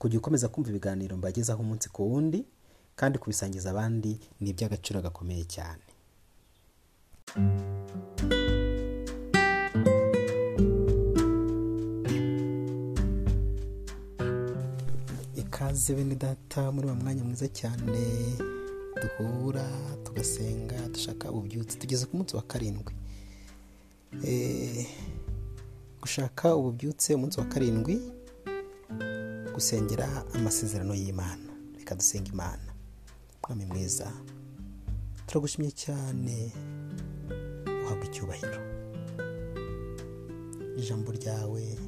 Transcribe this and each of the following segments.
kujya ukomeza kumva ibiganiro mbagezaho umunsi ku wundi kandi kubisangiza abandi ni iby'agaciro gakomeye cyane. Ikaze bene data muri uwo mwanya mwiza cyane duhura tugasenga dushaka ububyutse tugeze ku munsi wa karindwi. Eh, gushaka ububyutse umunsi wa karindwi gusengera amasezerano y'imana. Reka dusenga imana. Mwami mwiza turagushimye cyane uhabwa icyubahiro. Ijambo ryawe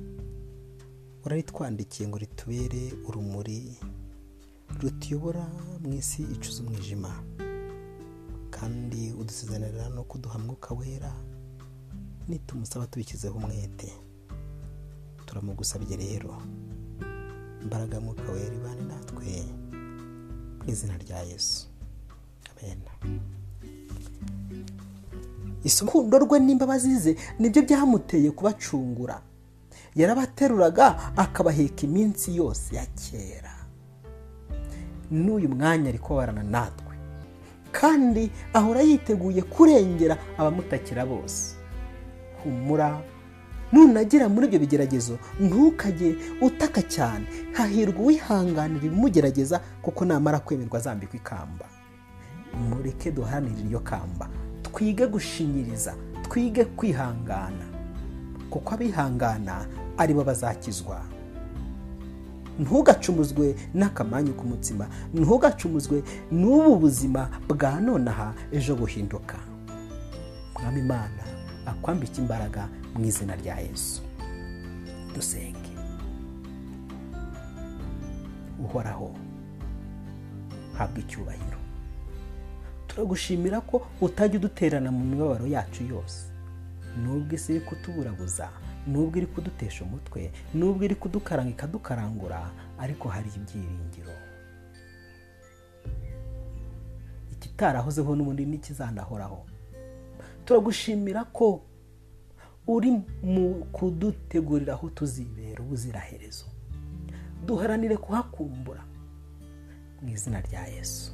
uraritwandikiye ngo ritubere urumuri rutuyobora mu isi icuza umwijima. Kandi udusezanira no kuduha mwuka wera nitumusaba tubishyizeho umwete. Turamugusabye rero. Imbaraga mwuka wera ibane natwe mu izina rya yesu. Amen. Urukundo rwe n'imbabazi ze ni byo byamuteye kubacungura. Yarabateruraga akabaheka iminsi yose ya kera. N'uyu mwanya ari kubabarana natwe. Kandi ahora yiteguye kurengera abamutakira bose. Humura nunagera muri ibyo bigeragezo ntukajye utaka cyane. Hahirwa uwihanganira ibimugerageza kuko namara kwemerwa azambikwa ikamba. Mureke duharanire iryo kamba. Twige gushinyiriza twige kwihangana. Kuko abihangana ari bo bazakizwa. Ntugacumuzwe n'akamanyu k'umutsima. Ntugacumuzwe n'ubu buzima bwa nonaha ejo buhinduka. Mwami imana akwambike imbaraga mu izina rya yesu. Dusenge. Uhoraho habwa icyubahiro. Turagushimira ko utajya uduterana mu mibabaro yacu yose. Nubwo isi iri kutuburabuza nubwo iri kudutesha umutwe nubwo iri kudukaranga ikadukarangura ariko hari ibyiringiro. Ikitarahozeho n'ubundi n'ikizanahoraho turagushimira ko uri mu kudutegurira aho tuzibera ubuziraherezo. Duharanire kuhakumbura. Mu izina rya yesu.